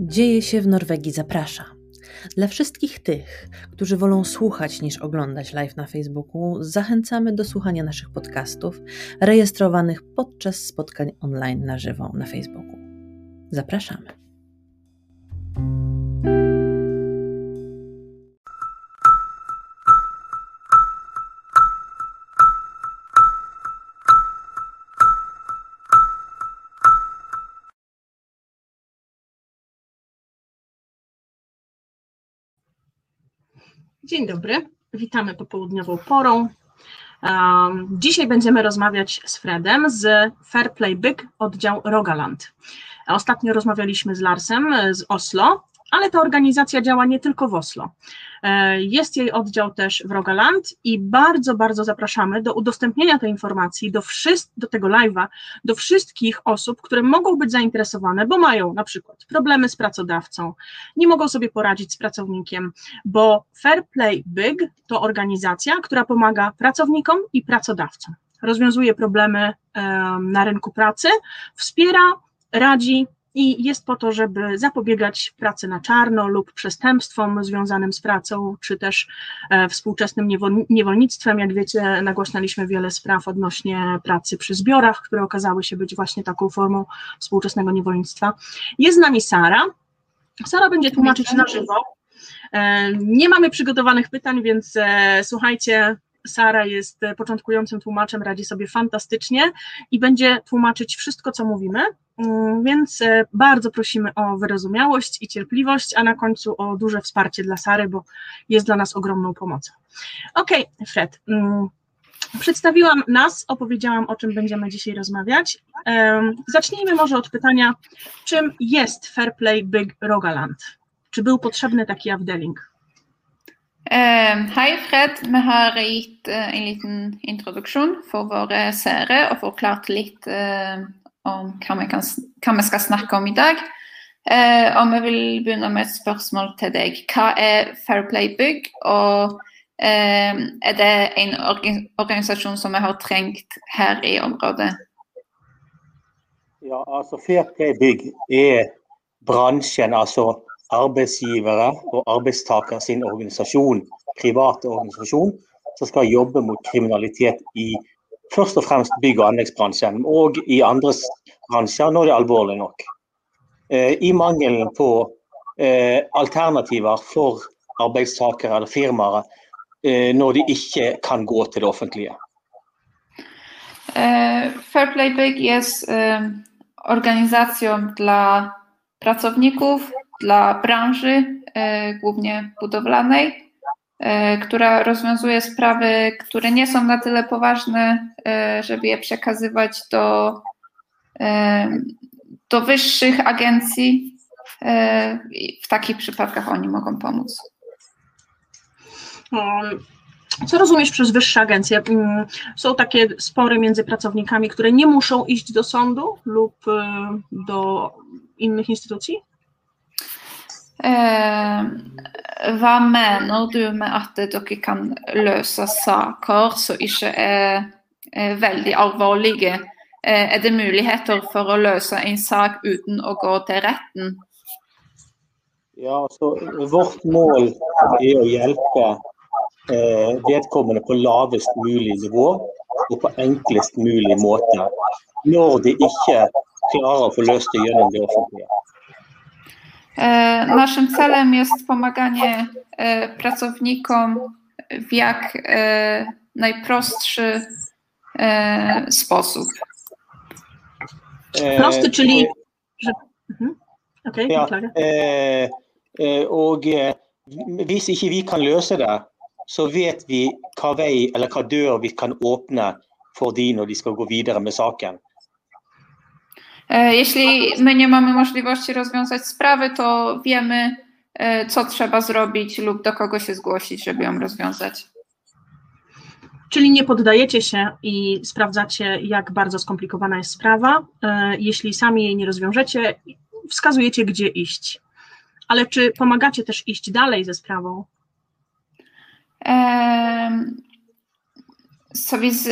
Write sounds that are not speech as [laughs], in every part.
Dzieje się w Norwegii zaprasza. Dla wszystkich tych, którzy wolą słuchać niż oglądać live na Facebooku, zachęcamy do słuchania naszych podcastów rejestrowanych podczas spotkań online na żywo na Facebooku. Zapraszamy. Dzień dobry, witamy popołudniową porą. Um, dzisiaj będziemy rozmawiać z Fredem z Fairplay Big oddział Rogaland. Ostatnio rozmawialiśmy z Larsem z Oslo, ale ta organizacja działa nie tylko w Oslo. E, jest jej oddział też w Rogaland i bardzo, bardzo zapraszamy do udostępnienia tej informacji do, do tego live'a, do wszystkich osób, które mogą być zainteresowane, bo mają na przykład problemy z pracodawcą, nie mogą sobie poradzić z pracownikiem, bo Fair Play Big to organizacja, która pomaga pracownikom i pracodawcom. Rozwiązuje problemy na rynku pracy, wspiera, radzi, i jest po to, żeby zapobiegać pracy na czarno lub przestępstwom związanym z pracą, czy też e, współczesnym niewolnictwem. Jak wiecie, nagłaśnialiśmy wiele spraw odnośnie pracy przy zbiorach, które okazały się być właśnie taką formą współczesnego niewolnictwa. Jest z nami Sara. Sara będzie tłumaczyć na żywo. E, nie mamy przygotowanych pytań, więc e, słuchajcie, Sara jest początkującym tłumaczem, radzi sobie fantastycznie i będzie tłumaczyć wszystko, co mówimy. Mm, więc e, bardzo prosimy o wyrozumiałość i cierpliwość, a na końcu o duże wsparcie dla Sary, bo jest dla nas ogromną pomocą. Ok, Fred. Mm, przedstawiłam nas, opowiedziałam o czym będziemy dzisiaj rozmawiać. Zacznijmy może od pytania, czym jest Fairplay Big Rogaland? Czy był potrzebny taki avdeling? Hei, Fred. Vi har gitt eh, en liten introduksjon for våre seere og forklart litt eh, om hva vi, kan, hva vi skal snakke om i dag. Eh, og vi vil begynne med et spørsmål til deg. Hva er Fair Play Bygg, og eh, er det en organisasjon som vi har trengt her i området? Ja, altså Fair Play Bygg er bransjen, altså arbeidsgivere og arbeidstaker sin organisasjon, private organisasjon, som skal jobbe mot kriminalitet i først og fremst bygg- og anleggsbransjen, og i andre bransjer når det er alvorlig nok. Eh, I mangelen på eh, alternativer for arbeidstakere eller firmaer eh, når de ikke kan gå til det offentlige. Fair Fairplay Big jest organizacją dla pracowników, dla branży, głównie budowlanej, E, która rozwiązuje sprawy, które nie są na tyle poważne, e, żeby je przekazywać do, e, do wyższych agencji. W takich przypadkach oni mogą pomóc. Co rozumiesz przez wyższe agencje? Mm, są takie spory między pracownikami, które nie muszą iść do sądu lub do innych instytucji? Eh, hva mener du med at dere kan løse saker som ikke er, er veldig alvorlige? Eh, er det muligheter for å løse en sak uten å gå til retten? Ja, altså, Vårt mål er å hjelpe eh, vedkommende på lavest mulig nivå og på enklest mulig måte. Når de ikke klarer å få løst det gjennom det offentlige. E, naszym celem jest pomaganie e, pracownikom w jak e, najprostszy sposób. Prosty, czyli. Że... Mhm. Okay, ja, og hvis ikke vi kan løse det, så vet vi hva vei eller hva dør vi kan åpne for de når de skal gå videre med saken. E, jeśli my nie mamy możliwości rozwiązać sprawy, to wiemy, e, co trzeba zrobić lub do kogo się zgłosić, żeby ją rozwiązać. Czyli nie poddajecie się i sprawdzacie, jak bardzo skomplikowana jest sprawa. E, jeśli sami jej nie rozwiążecie, wskazujecie, gdzie iść. Ale czy pomagacie też iść dalej ze sprawą? Så hvis,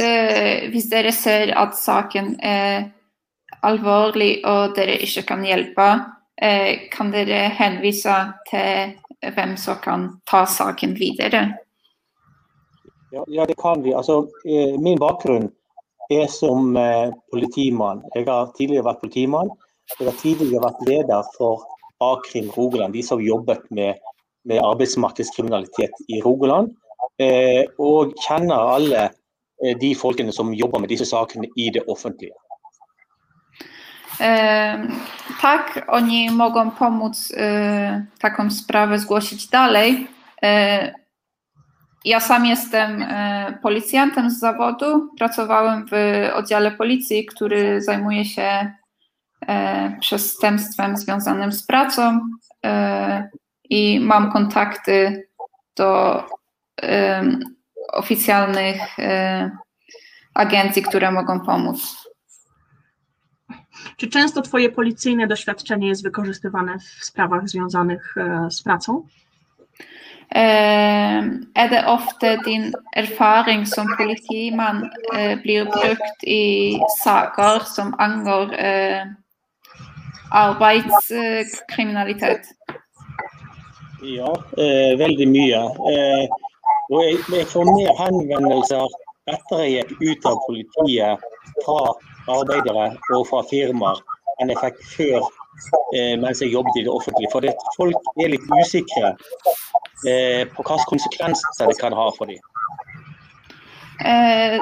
hvis dere ser at saken alvorlig og dere ikke kan hjelpe, kan dere henvise til hvem som kan ta saken videre? Ja, ja, det kan vi. Altså, min bakgrunn er som politimann. Jeg har tidligere vært politimann. Jeg har tidligere vært leder for A-krim Rogaland, de som har jobbet med, med arbeidsmarkedskriminalitet i Rogaland. og kjenner alle de folkene som jobber med disse sakene i det offentlige. Tak, oni mogą pomóc taką sprawę zgłosić dalej. Ja sam jestem policjantem z zawodu. Pracowałem w oddziale policji, który zajmuje się przestępstwem związanym z pracą i mam kontakty do oficjalnych agencji, które mogą pomóc. Czy często Twoje policyjne doświadczenie jest wykorzystywane w sprawach związanych z pracą? Er det ofte din erfaring som politimann blir brukt i saker som angår arbeidskriminalitet? Ja, veldig mye. Og jeg, jeg får mer henvendelser etter jeg gikk ut av politiet fra arbeidere og fra firmaer enn jeg fikk før mens jeg jobbet i det offentlige. For det, folk er litt usikre på hvilke konsekvenser det kan ha for dem. E,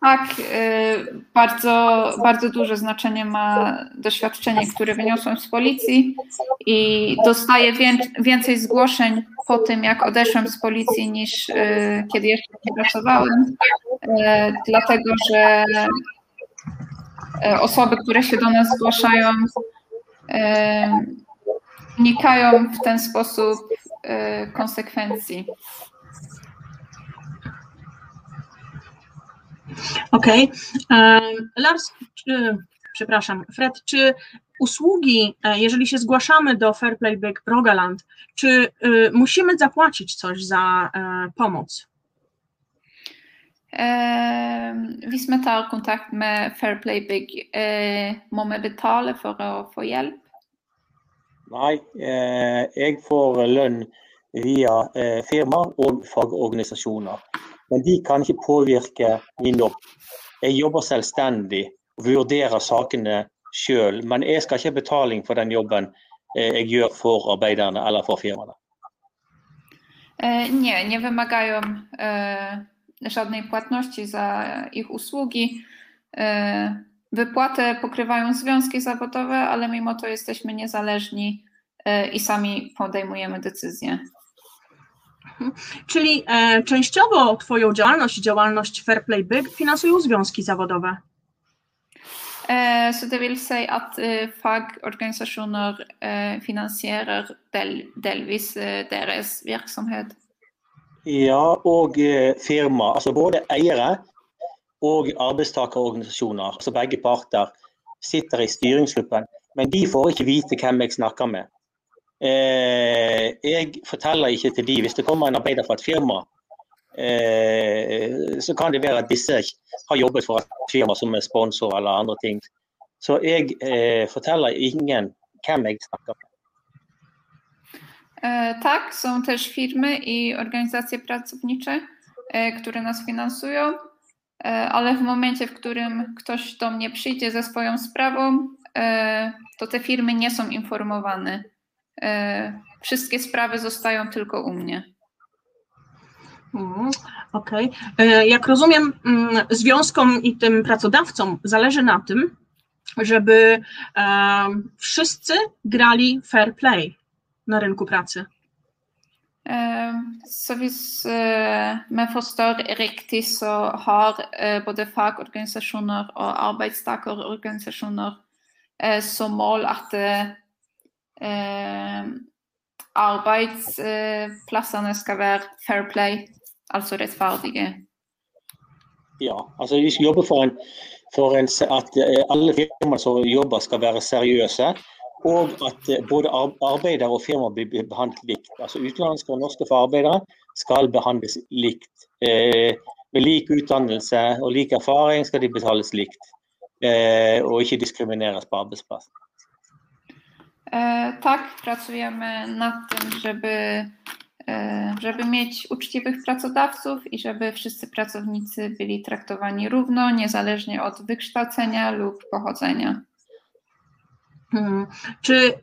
tak, e, bardzo, bardzo duże znaczenie ma doświadczenie, które wyniosłem z policji i dostaję więcej zgłoszeń po tym, jak odeszłem z policji, niż e, kiedy jeszcze nie pracowałem, dlatego że osoby, które się do nas zgłaszają, unikają w ten sposób konsekwencji. Okej. Okay. Lars, czy, przepraszam, Fred, czy usługi, jeżeli się zgłaszamy do Fairplay Big Rogaland, czy musimy zapłacić coś za pomoc? Hvis vi tar kontakt med Fairplay Big, må vi betale for å få hjelp? Nei, jeg får lønn via firmaer og fagorganisasjoner. Men de kan ikke påvirke min jobb. Jeg jobber selvstendig og vurderer sakene sjøl. Men jeg skal ikke ha betaling for den jobben jeg gjør for arbeiderne eller for firmaene. Nie, nie wymagają żadnej płatności za ich usługi. Wypłatę pokrywają związki zawodowe, ale mimo to jesteśmy niezależni i sami podejmujemy decyzje. Czyli e, częściowo Twoją działalność i działalność Fairplay Big finansują związki zawodowe. Eh, så det vil si at eh, fagorganisasjoner eh, finansierer del, delvis deres virksomhet? Ja, og firma. Altså både eiere og arbeidstakerorganisasjoner. Altså begge parter sitter i styringsgruppen. Men de får ikke vite hvem jeg snakker med. Eh, jeg forteller ikke til de, Hvis det kommer en arbeider fra et firma, eh, så kan det være at disse har jobbet for et firma som er sponsor eller andre ting. Så jeg eh, forteller ingen hvem jeg snakker med. Tak, są też firmy i organizacje pracownicze, które nas finansują, ale w momencie, w którym ktoś do mnie przyjdzie ze swoją sprawą, to te firmy nie są informowane wszystkie sprawy zostają tylko u mnie. Mm, Okej. Okay. Jak rozumiem, mm, związkom i tym pracodawcom zależy na tym, żeby e, wszyscy grali fair play na rynku pracy. Så hvis vi forstår riktig, så har både fagorganisasjoner og arbeidstakerorganisasjoner som mål at eh, arbeidsplassene skal være fair play, altså rettferdige. Ja, altså vi skal jobbe for, en, for en, at alle firmaer som jobber skal være seriøse. Og at både arbeidere og firmaer blir behandlet likt. Altså Utenlandske og norske arbeidere skal behandles likt. Eh, med lik utdannelse og lik erfaring skal de betales likt. Eh, og ikke diskrimineres på arbeidsplassen. E, tak, pracujemy nad tym, żeby, e, żeby mieć uczciwych pracodawców i żeby wszyscy pracownicy byli traktowani równo, niezależnie od wykształcenia lub pochodzenia. Hmm. Czy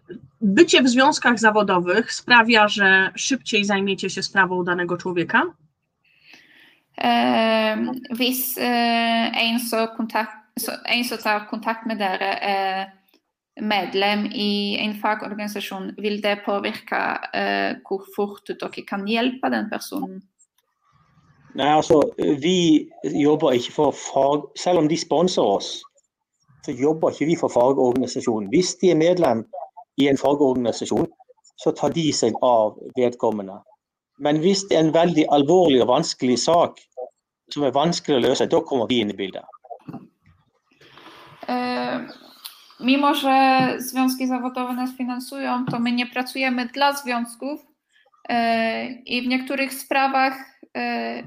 bycie w związkach zawodowych sprawia, że szybciej zajmiecie się sprawą danego człowieka? Hvis en, som kontakt, så, en som tar kontakt med dere er medlem i en fagorganisasjon, vil det påvirke eh, hvor fort dere kan hjelpe den personen? Nei, altså, vi jobber ikke for fag... Selv om de sponser oss, så jobber ikke vi for fagorganisasjonen. Hvis de er medlem i en fagorganisasjon, så tar de seg av vedkommende. Men hvis det er en veldig alvorlig og vanskelig sak som er vanskelig å løse, da kommer vi inn i bildet. E, Mimo, że związki zawodowe nas finansują, to my nie pracujemy dla związków e, i w niektórych sprawach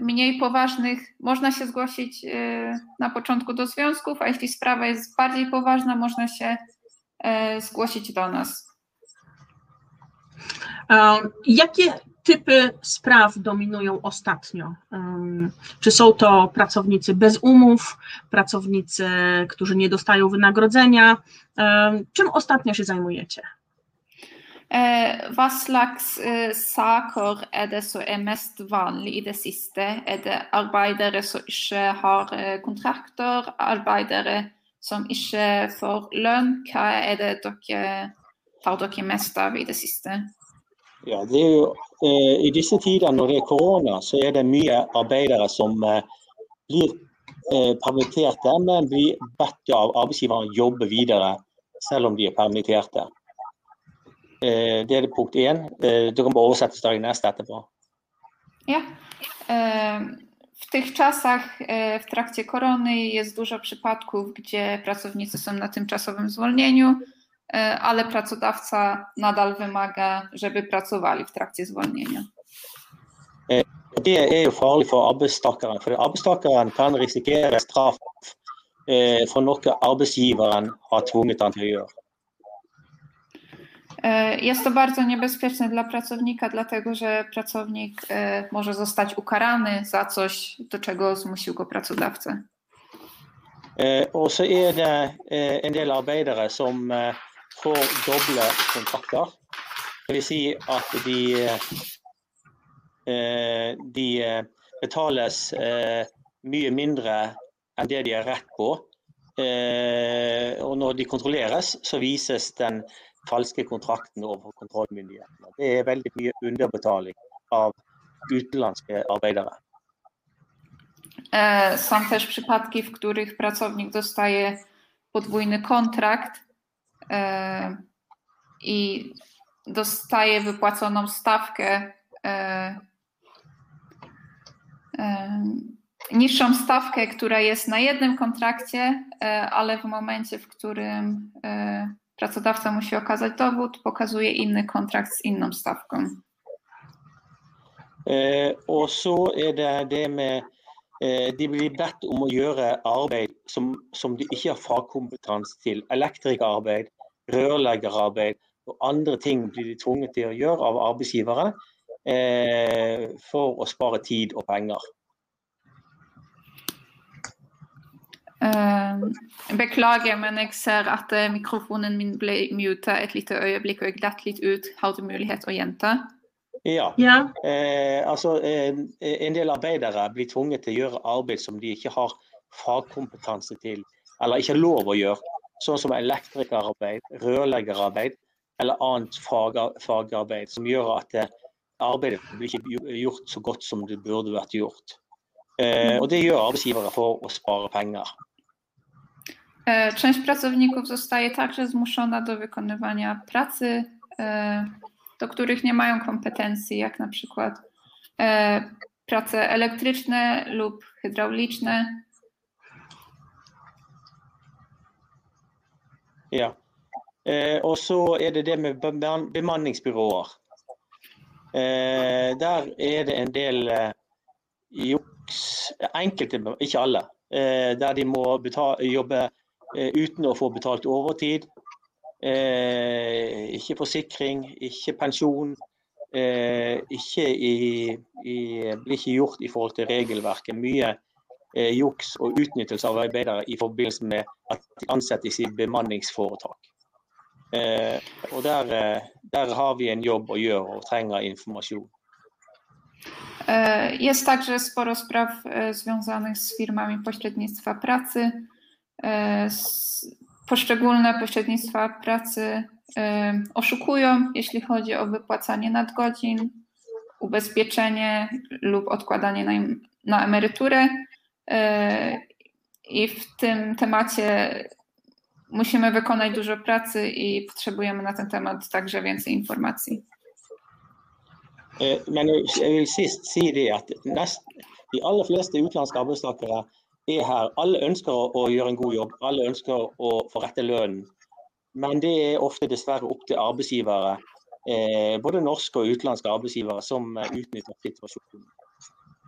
mniej poważnych można się zgłosić e, na początku do związków, a jeśli sprawa jest bardziej poważna, można się e, zgłosić do nas. E, Jakie typy spraw dominują ostatnio? Czy są to pracownicy bez umów, pracownicy, którzy nie dostają wynagrodzenia? Czym ostatnio się zajmujecie? Eh, hva slags eh, saker er det som er mest vanlig i det siste? Er det arbeidere som ikke har eh, kontrakter, arbeidere som ikke får lønn? Hva er det dere tar dere mest av i det siste? Ja, det er jo, I disse tider når det er korona, så er det mye arbeidere som blir permitterte, men blir bedt av arbeidsgiveren å jobbe videre selv om de er permitterte. Eh, det er det punkt én. Eh, det kan bare oversettes til neste etterpå. Ja. E, W tych czasach, w trakcie korony, jest dużo przypadków, gdzie pracownicy są na tymczasowym zwolnieniu, ale pracodawca nadal wymaga, żeby pracowali w trakcie zwolnienia. Det er jo farlig for arbeidstakeren. For arbeidstakeren kan risikere straff eh, for noe arbeidsgiveren har tvunget han til å gjøre. E, Jest to bardzo niebezpieczne dla pracownika, dlatego że pracownik e, może zostać ukarany za coś, do czego zmusił go pracodawca. Eh, og så er det en del arbeidere som får doble kontrakter. Vil si at de, de betales mye mindre enn det de har rett på. Og når de kontrolleres, så vises den falske kontrakten overfor kontrollmyndighetene. Det er veldig mye underbetaling av utenlandske arbeidere. E, Są też przypadki, w których pracownik dostaje podwójny kontrakt e, i dostaje wypłaconą stawkę, e, niższą stawkę, która jest na jednym kontrakcie, ale w momencie, w którym pracodawca musi okazać dowód, pokazuje inny kontrakt z inną stawką. Eh, og så er det det med eh, De blir bedt om å gjøre arbeid som, som de ikke har fagkompetanse til. Elektrikerarbeid, rørleggerarbeid og andre ting blir de tvunget til å gjøre av arbeidsgivere eh, for å spare tid og penger. Eh, Beklager, men jeg ser at eh, mikrofonen min ble muta et lite øyeblikk, og jeg glatt litt ut. Har du mulighet å gjenta? Ja, Ja, eh, altså eh, En del arbeidere blir tvunget til å gjøre arbeid som de ikke har fagkompetanse til, eller ikke har lov å gjøre. Sånn som elektrikerarbeid, rørleggerarbeid eller annet fag, fagarbeid som gjør at eh, arbeidet blir ikke gjort så godt som det burde vært gjort. Eh, og det gjør arbeidsgivere for å spare penger. E, Część pracowników zostaje także zmuszona do wykonywania pracy, e, do których nie mają kompetencji, jak na przykład e, prace elektryczne lub hydrauliczne. Ja. Og så er det det med beman bemanningsbyråer. Der er det en del juks, enkelte, ikke alle, der de må jobbe uten å få betalt overtid. Eh, ikke forsikring, ikke pensjon. Eh, ikke i, i, blir ikke gjort i forhold til regelverket. Mye eh, juks og utnyttelse av arbeidere i forbindelse med at de ansettes i bemanningsforetak. Eh, og der, eh, der har vi en jobb å gjøre og trenger informasjon. Jest także sporo spraw związanych z firmami pośrednictwa pracy. E, Poszczególne pośrednictwa pracy e, oszukują, jeśli chodzi o wypłacanie nadgodzin, ubezpieczenie lub odkładanie na, na emeryturę. E, I w tym temacie musimy wykonać dużo pracy i potrzebujemy na ten temat także więcej informacji. Eh, Men jeg jeg vil sist si det at nest, de aller fleste er her. Alle ønsker å, gjøre en god jobb, alle ønsker å få rette lønnen. Men det er ofte dessverre opp til arbeidsgivere, eh, både norske og utenlandske arbeidsgivere, som eh, utnytter situasjonen.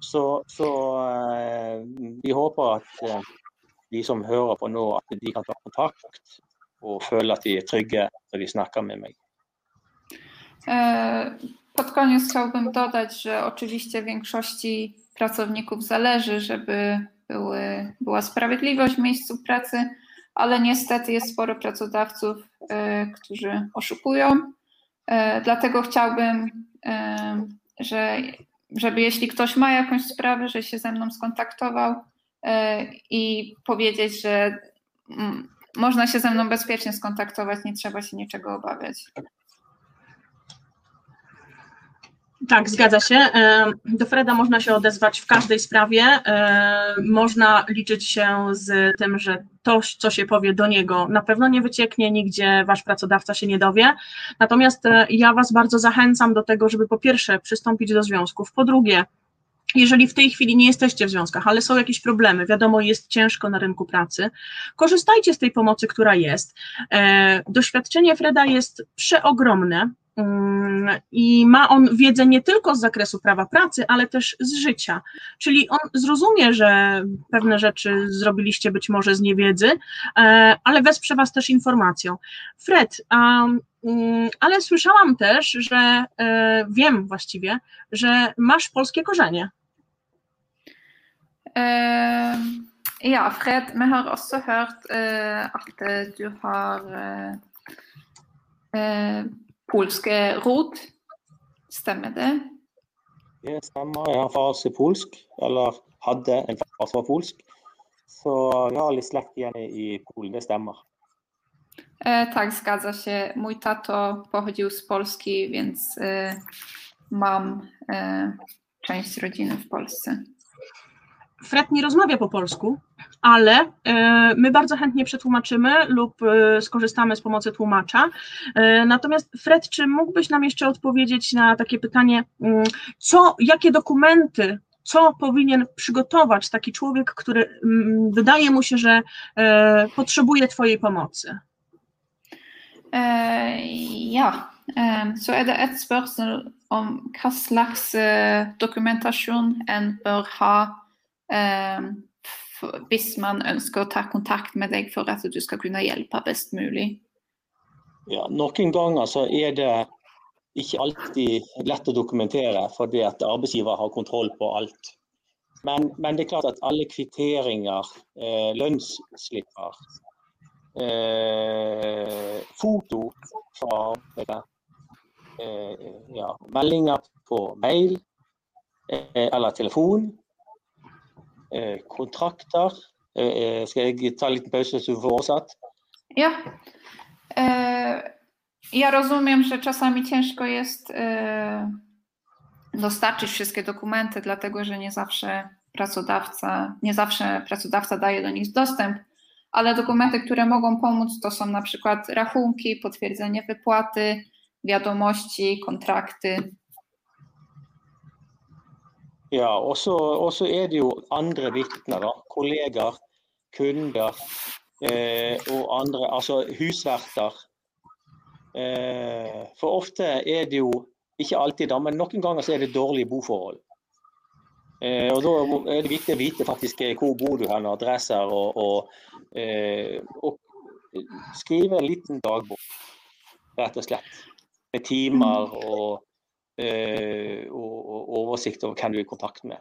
Så, så eh, vi håper at eh, de som hører på nå, at de kan ta kontakt og føle at de er trygge når de snakker med meg. E, Pod koniec chciałbym dodać, że oczywiście większości pracowników zależy, żeby były, była sprawiedliwość w miejscu pracy, ale niestety jest sporo pracodawców, e, którzy oszukują. E, Dlatego chciałbym, e, że, żeby jeśli ktoś ma jakąś sprawę, że się ze mną skontaktował i powiedzieć, że mm, można się ze mną bezpiecznie skontaktować, nie trzeba się niczego obawiać. Tak, zgadza się. Do Freda można się odezwać w każdej sprawie. Można liczyć się z tym, że to, co się powie do niego, na pewno nie wycieknie, nigdzie wasz pracodawca się nie dowie. Natomiast e, ja was bardzo zachęcam do tego, żeby po pierwsze przystąpić do związków, po drugie, jeżeli w tej chwili nie jesteście w związkach, ale są jakieś problemy, wiadomo, jest ciężko na rynku pracy, korzystajcie z tej pomocy, która jest. E, Doświadczenie Freda jest przeogromne. Mm, I ma on wiedzę nie tylko z zakresu prawa pracy, ale też z życia. Czyli on zrozumie, że pewne rzeczy zrobiliście być może z niewiedzy, e, ale wesprze Was też informacją. Fred, um, mm, ale słyszałam też, że e, wiem właściwie, że masz polskie korzenie. Eh, ja, Fred, vi har også hørt eh, at du har eh, polske rot. Stemmer det? Det stemmer. Jeg har far som er polsk, eller hadde en far som var polsk. Så jeg har litt slekt igjen i Polen, det stemmer. E, tak, zgadza się. Mój tato pochodził z Polski, więc e, mam e, część rodziny w Polsce. Fred nie rozmawia po polsku, ale e, my bardzo chętnie przetłumaczymy lub e, skorzystamy z pomocy tłumacza. E, Natomiast Fred, czy mógłbyś nam jeszcze odpowiedzieć na takie pytanie, mm, co, jakie dokumenty, co powinien przygotować taki człowiek, który mm, wydaje mu się, że potrzebuje Twojej pomocy? Ja, eh, så er det et spørsmål om hva slags dokumentasjon en bør ha hvis man ønsker å ta kontakt med deg for at du skal kunne hjelpe best mulig. Ja, noen ganger så er det ikke alltid lett å dokumentere fordi at arbeidsgiver har kontroll på alt. Men, men det er klart at alle kvitteringer, eh, lønnsslipper, eh, foto fra arbeidet, eh, ja, meldinger på mail eh, eller telefon, kontrakter. Eh, skal jeg ta liten pause så du får oversatt? Ja. Ja rozumiem, że czasami ciężko jest dostarczyć wszystkie dokumenty, dlatego że nie zawsze pracodawca, nie zawsze pracodawca daje do nich dostęp, ale dokumenty, które mogą pomóc, to są na przykład rachunki, potwierdzenie wypłaty, wiadomości, kontrakty. Ja, og så er det jo andre vitner, da. Kolleger, kunder eh, og andre, altså husverter. Eh, for ofte er det jo, ikke alltid da, men noen ganger så er det dårlige boforhold. Eh, og da er det viktig å vite faktisk eh, hvor bor du hen, adresser, og, og, eh, og skrive en liten dagbok. rett og slett. Med timer og, og oversikt over hvem du er i kontakt med.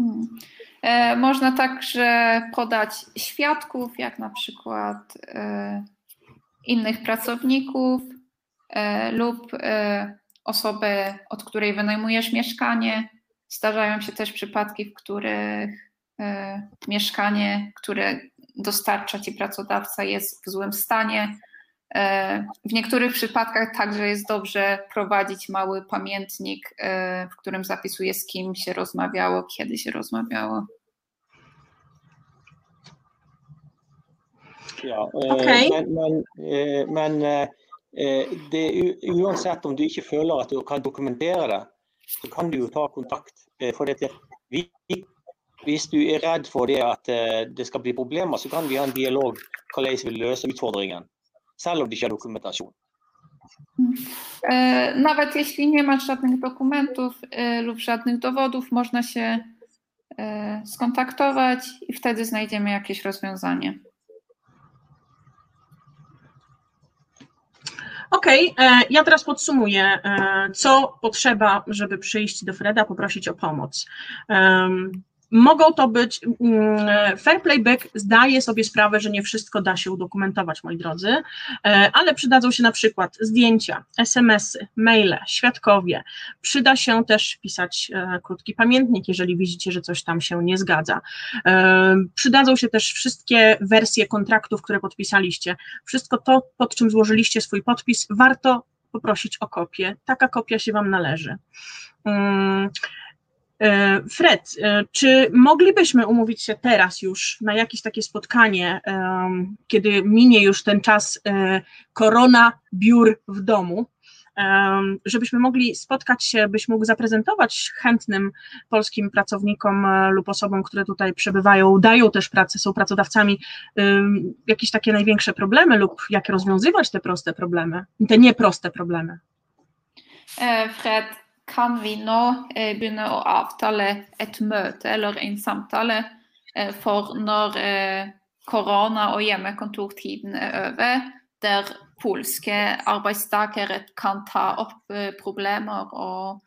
Mm. E, można także podać świadków, jak na przykład e, innych pracowników e, lub osobę, od której wynajmujesz mieszkanie. Zdarzają się też przypadki, w których mieszkanie, które dostarcza ci pracodawca, jest w złym stanie. E, w niektórych przypadkach także jest dobrze prowadzić mały pamiętnik, e, w którym zapisuje z kim się rozmawiało, kiedy się rozmawiało. Ja, okay. men, men, men det, uansett om du ikke føler at du kan dokumentere det, så kan du jo ta kontakt. For dette, vi, hvis du er redd for det at det skal bli problemer, så kan vi ha en dialog hvordan vi vil løse utfordringen. Ikke er dokumentasjon. Nawet jeśli nie masz żadnych dokumentów lub żadnych dowodów, można się skontaktować i wtedy znajdziemy jakieś rozwiązanie. Okej, okay, ja teraz podsumuję, co potrzeba, żeby przyjść do Freda, poprosić o pomoc. Mogą to być, mm, Fair Playback zdaje sobie sprawę, że nie wszystko da się udokumentować, moi drodzy, ale przydadzą się na przykład zdjęcia, SMS-y, maile, świadkowie. Przyda się też pisać krótki pamiętnik, jeżeli widzicie, że coś tam się nie zgadza. Przydadzą się też wszystkie wersje kontraktów, które podpisaliście. Wszystko to, pod czym złożyliście swój podpis, warto poprosić o kopię. Taka kopia się Wam należy. Fred, czy moglibyśmy umówić się teraz już na jakieś takie spotkanie, kiedy minie już ten czas korona biur w domu, żebyśmy mogli spotkać się, byś mógł zaprezentować chętnym polskim pracownikom lub osobom, które tutaj przebywają, dają też pracę, są pracodawcami, jakieś takie największe problemy lub jak rozwiązywać te proste problemy, te nieproste problemy? Fred, kan vi nå eh, begynne å avtale et møte eller en samtale eh, for når eh, korona- og hjemmekontortiden er over, der polske arbeidstakere kan ta opp problemer og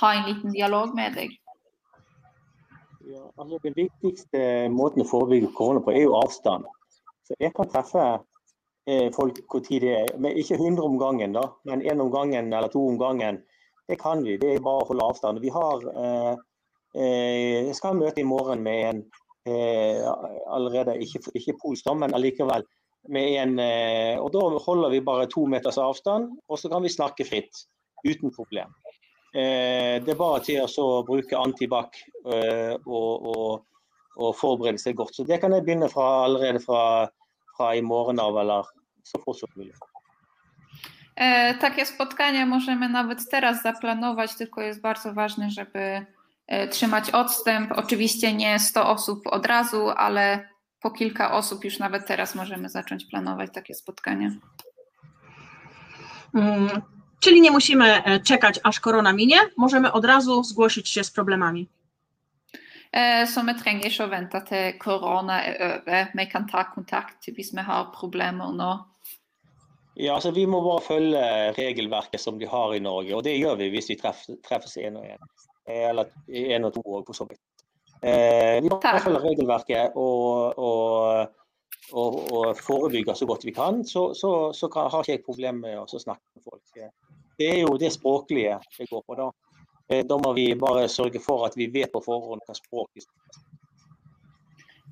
ha en liten dialog med deg? Ja, altså Den viktigste måten å forebygge korona på er jo avstand. Så Jeg kan treffe eh, folk hvor tid det er, men ikke 100 om gangen, da, men én om gangen eller to om gangen det kan vi. Det er bare å holde avstand. Vi har eh, eh, skal ha møte i morgen med en eh, allerede ikke, ikke polsk, men allikevel. Med en, eh, og Da holder vi bare to meters avstand, og så kan vi snakke fritt. Uten problem. Eh, det er bare til å bruke antibac eh, og, og, og, forberede seg godt. Så Det kan jeg begynne fra, allerede fra, fra i morgen av, eller så fort som mulig. E, takie spotkania możemy nawet teraz zaplanować, tylko jest bardzo ważne, żeby e, trzymać odstęp. Oczywiście nie 100 osób od razu, ale po kilka osób już nawet teraz możemy zacząć planować takie spotkania. Hmm, czyli nie musimy e, czekać, aż korona minie, możemy od razu zgłosić się z problemami. Så vi trenger ikke å vente til korona er over. Vi kan ta kontakt hvis vi har problemer nå. Ja, altså Vi må bare følge regelverket som de har i Norge, og det gjør vi hvis vi treffer, treffes én og én. Eller én og to òg, for så vidt. Eh, vi må følge regelverket og, og, og, og forebygge så godt vi kan. Så, så, så kan, har ikke jeg problemer med å snakke med folk. Det er jo det språklige det går på. Da eh, Da må vi bare sørge for at vi vet på forhånd hva språk vi snakker.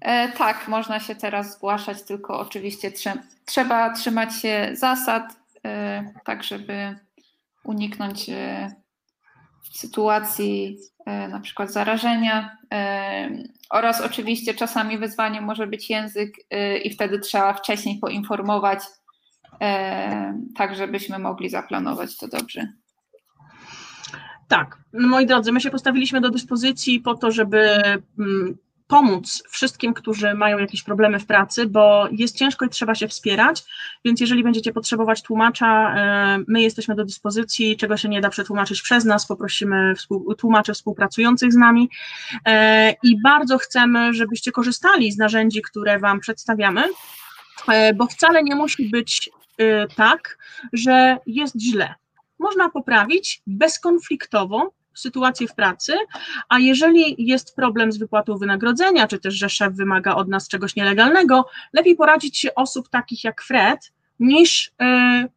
E, tak, można się teraz zgłaszać, tylko oczywiście trzeba trzymać się zasad, e, tak żeby uniknąć e, sytuacji na przykład zarażenia oraz oczywiście czasami wyzwaniem może być język i wtedy trzeba wcześniej poinformować, tak żebyśmy mogli zaplanować to dobrze. Tak, moi drodzy, my się postawiliśmy do dyspozycji po to, żeby mm, pomóc wszystkim, którzy mają jakieś problemy w pracy, bo jest ciężko i trzeba się wspierać, więc jeżeli będziecie potrzebować tłumacza, e, my jesteśmy do dyspozycji, czego się nie da przetłumaczyć przez nas, poprosimy tłumaczy współpracujących z nami e, i bardzo chcemy, żebyście korzystali z narzędzi, które Wam przedstawiamy, e, bo wcale nie musi być tak, że jest źle. Można poprawić bezkonfliktowo sytuację w pracy, a jeżeli jest problem z wypłatą wynagrodzenia, czy też, że szef wymaga od nas czegoś nielegalnego, lepiej poradzić się osób takich jak Fred, niż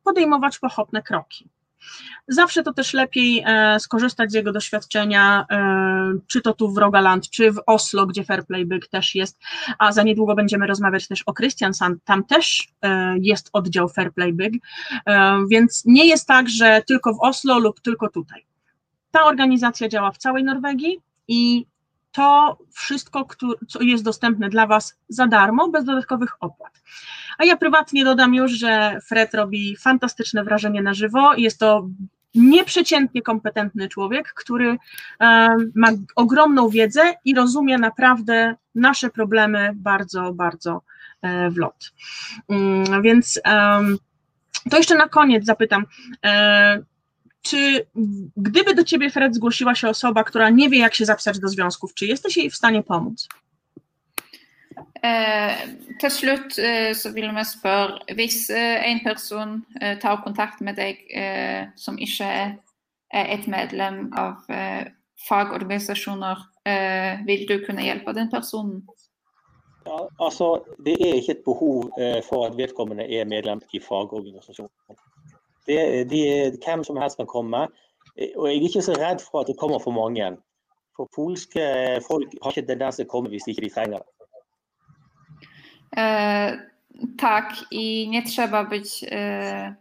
podejmować pochopne kroki. Zawsze to też lepiej e, skorzystać z jego doświadczenia, e, czy to tu w Rogaland, czy w Oslo, gdzie Fairplay Byg też jest, a za niedługo będziemy rozmawiać też o Christiansand, tam też e, jest oddział Fairplay Byg, więc nie jest tak, że tylko w Oslo lub tylko tutaj. Ta organizacja działa w całej Norwegii i to wszystko, co jest dostępne dla Was za darmo, bez dodatkowych opłat. A ja prywatnie dodam już, że Fred robi fantastyczne wrażenie na żywo. Jest to nieprzeciętnie kompetentny człowiek, który ma ogromną wiedzę i rozumie naprawdę nasze problemy bardzo, bardzo e, w lot. Mm, więc to jeszcze na koniec zapytam, e, czy gdyby do ciebie, Fred, zgłosiła się osoba, która nie wie, jak się zapisać do związków, czy jesteś jej w stanie pomóc? Eh, til slutt eh, så vil vi spørre Hvis eh, en person eh, tar kontakt med deg eh, som ikke er et medlem av eh, fagorganisasjoner, vil du kunne hjelpe den personen? Ja, altså, det er ikke et behov for at vedkommende er medlem i fagorganisasjonen. Det, de, hvem som helst kan komme. Og jeg er ikke så redd for at det kommer for mange. For polske folk har ikke tendens til å komme hvis ikke de trenger det. E, tak, i nie trzeba być e,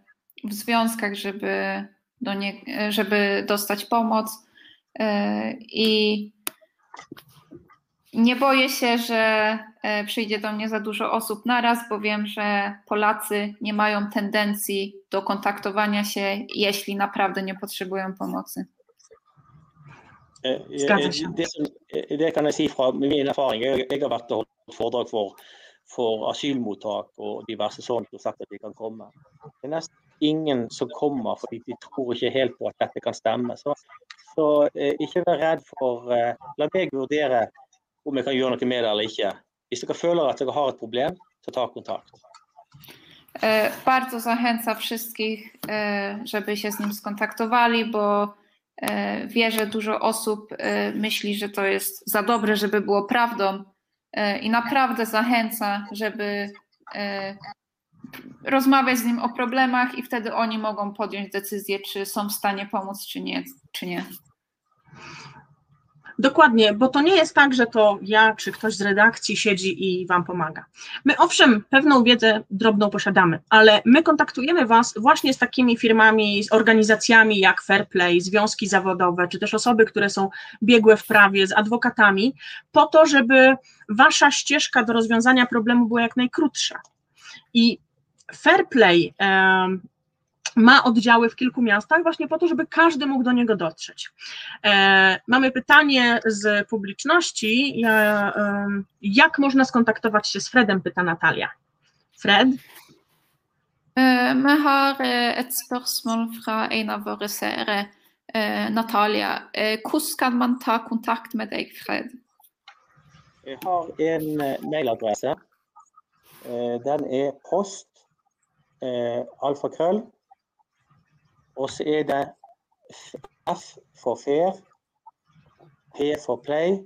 w związkach, żeby, do nie, żeby dostać pomoc. E, I nie boję się, że przyjdzie do mnie za dużo osób naraz, bo wiem, że Polacy nie mają tendencji do kontaktowania się, jeśli naprawdę nie potrzebują pomocy. Zgadza się. Det, det kan jeg si fra min erfaring. Jeg, jeg har vært og holdt foredrag for for asylmottak og diverse sånt og sagt at de kan komme. Det er nesten ingen som kommer fordi de tror ikke helt på at dette kan stemme. Så, så eh, ikke vær redd for eh, La meg vurdere om jeg kan gjøre noe med det eller ikke. Hvis dere føler at dere har et problem, så ta kontakt. E, bardzo zachęca wszystkich, e, żeby się z nim skontaktowali, bo e, wie, że dużo osób myśli, że to jest za dobre, żeby było prawdą, i naprawdę zachęca, żeby rozmawiać z nim o problemach i wtedy oni mogą podjąć decyzję, czy są w stanie pomóc, czy nie. Czy nie. Dokładnie, bo to nie jest tak, że to ja czy ktoś z redakcji siedzi i Wam pomaga. My owszem, pewną wiedzę drobną posiadamy, ale my kontaktujemy Was właśnie z takimi firmami, z organizacjami jak Fairplay, związki zawodowe, czy też osoby, które są biegłe w prawie, z adwokatami, po to, żeby Wasza ścieżka do rozwiązania problemu była jak najkrótsza. I Fairplay, ma oddziały w kilku miastach właśnie po to, żeby każdy mógł do niego dotrzeć. E, mamy pytanie z publiczności, jak można skontaktować się z Fredem, pyta Natalia. Fred? Vi har et spørsmål fra en av våre seere, Natalia. Hvordan kan man ta kontakt med deg, Fred? Jeg har en mailadresse. Den er post alfakrøll så er det F for fair, P for play,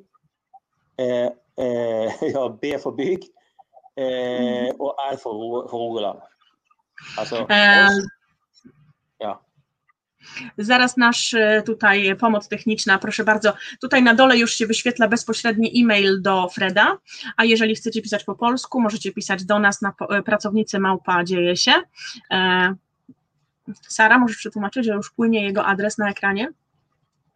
eh, eh, ja, B for bygg eh, og R for, for Rogaland. Also, ja. Zaraz nasz e, tutaj pomoc techniczna, proszę bardzo. Tutaj na dole już się wyświetla bezpośredni e-mail do Freda, a jeżeli chcecie pisać po polsku, możecie pisać do nas na e, pracownicy małpa dzieje się. Sara, możesz przetłumaczyć, że już płynie jego adres na ekranie?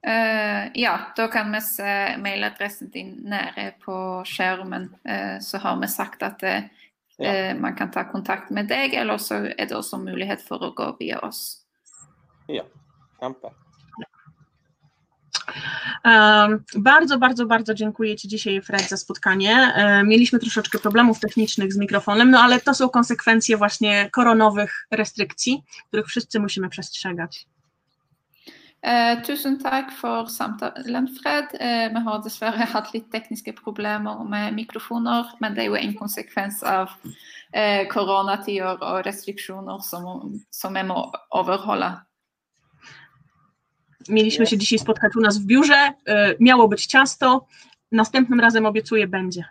Uh, ja, da kan vi se mailadressen din nede på skjermen. Uh, så har vi sagt at uh, ja. man kan ta kontakt med deg, eller så er det også mulighet for å gå via oss. Ja, kjempe. Bardzo, bardzo, bardzo dziękuję Ci dzisiaj, Fred, za spotkanie. Mieliśmy troszeczkę problemów technicznych z mikrofonem, no ale to są konsekwencje właśnie koronowych restrykcji, których wszyscy musimy przestrzegać. Eh, tusen takk for samtalen, Fred. Eh, vi har dessverre hatt litt tekniske problemer med mikrofoner, men det er jo en konsekvens av eh, koronatider og restriksjoner som, som my må overholde. Mieliśmy się dzisiaj spotkać u nas w biurze, y, miało być ciasto, następnym razem obiecuję będzie.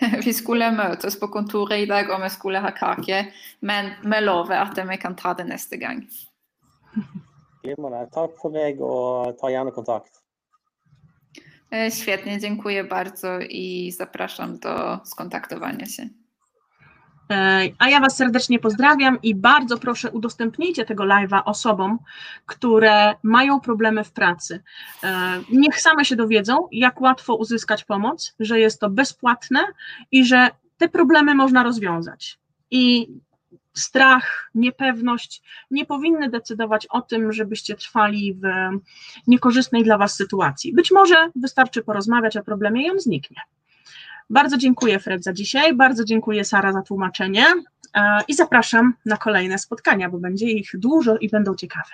[laughs] Vi skulle møtes på kontoret i dag og vi skulle ha kake, men vi lover at vi kan ta det neste gang. Glimrende. [laughs] Takk for meg, og ta gjerne kontakt. E, Świetnie, dziękuję bardzo i zapraszam do skontaktowania się. A ja Was serdecznie pozdrawiam i bardzo proszę udostępnijcie tego live'a osobom, które mają problemy w pracy. E, Niech same się dowiedzą, jak łatwo uzyskać pomoc, że jest to bezpłatne i że te problemy można rozwiązać. I strach, niepewność nie powinny decydować o tym, żebyście trwali w niekorzystnej dla Was sytuacji. Być może wystarczy porozmawiać o problemie i on zniknie. Bardzo dziękuję Fred za dzisiaj, bardzo dziękuję Sara za tłumaczenie e, i zapraszam na kolejne spotkania, bo będzie ich dużo i będą ciekawe.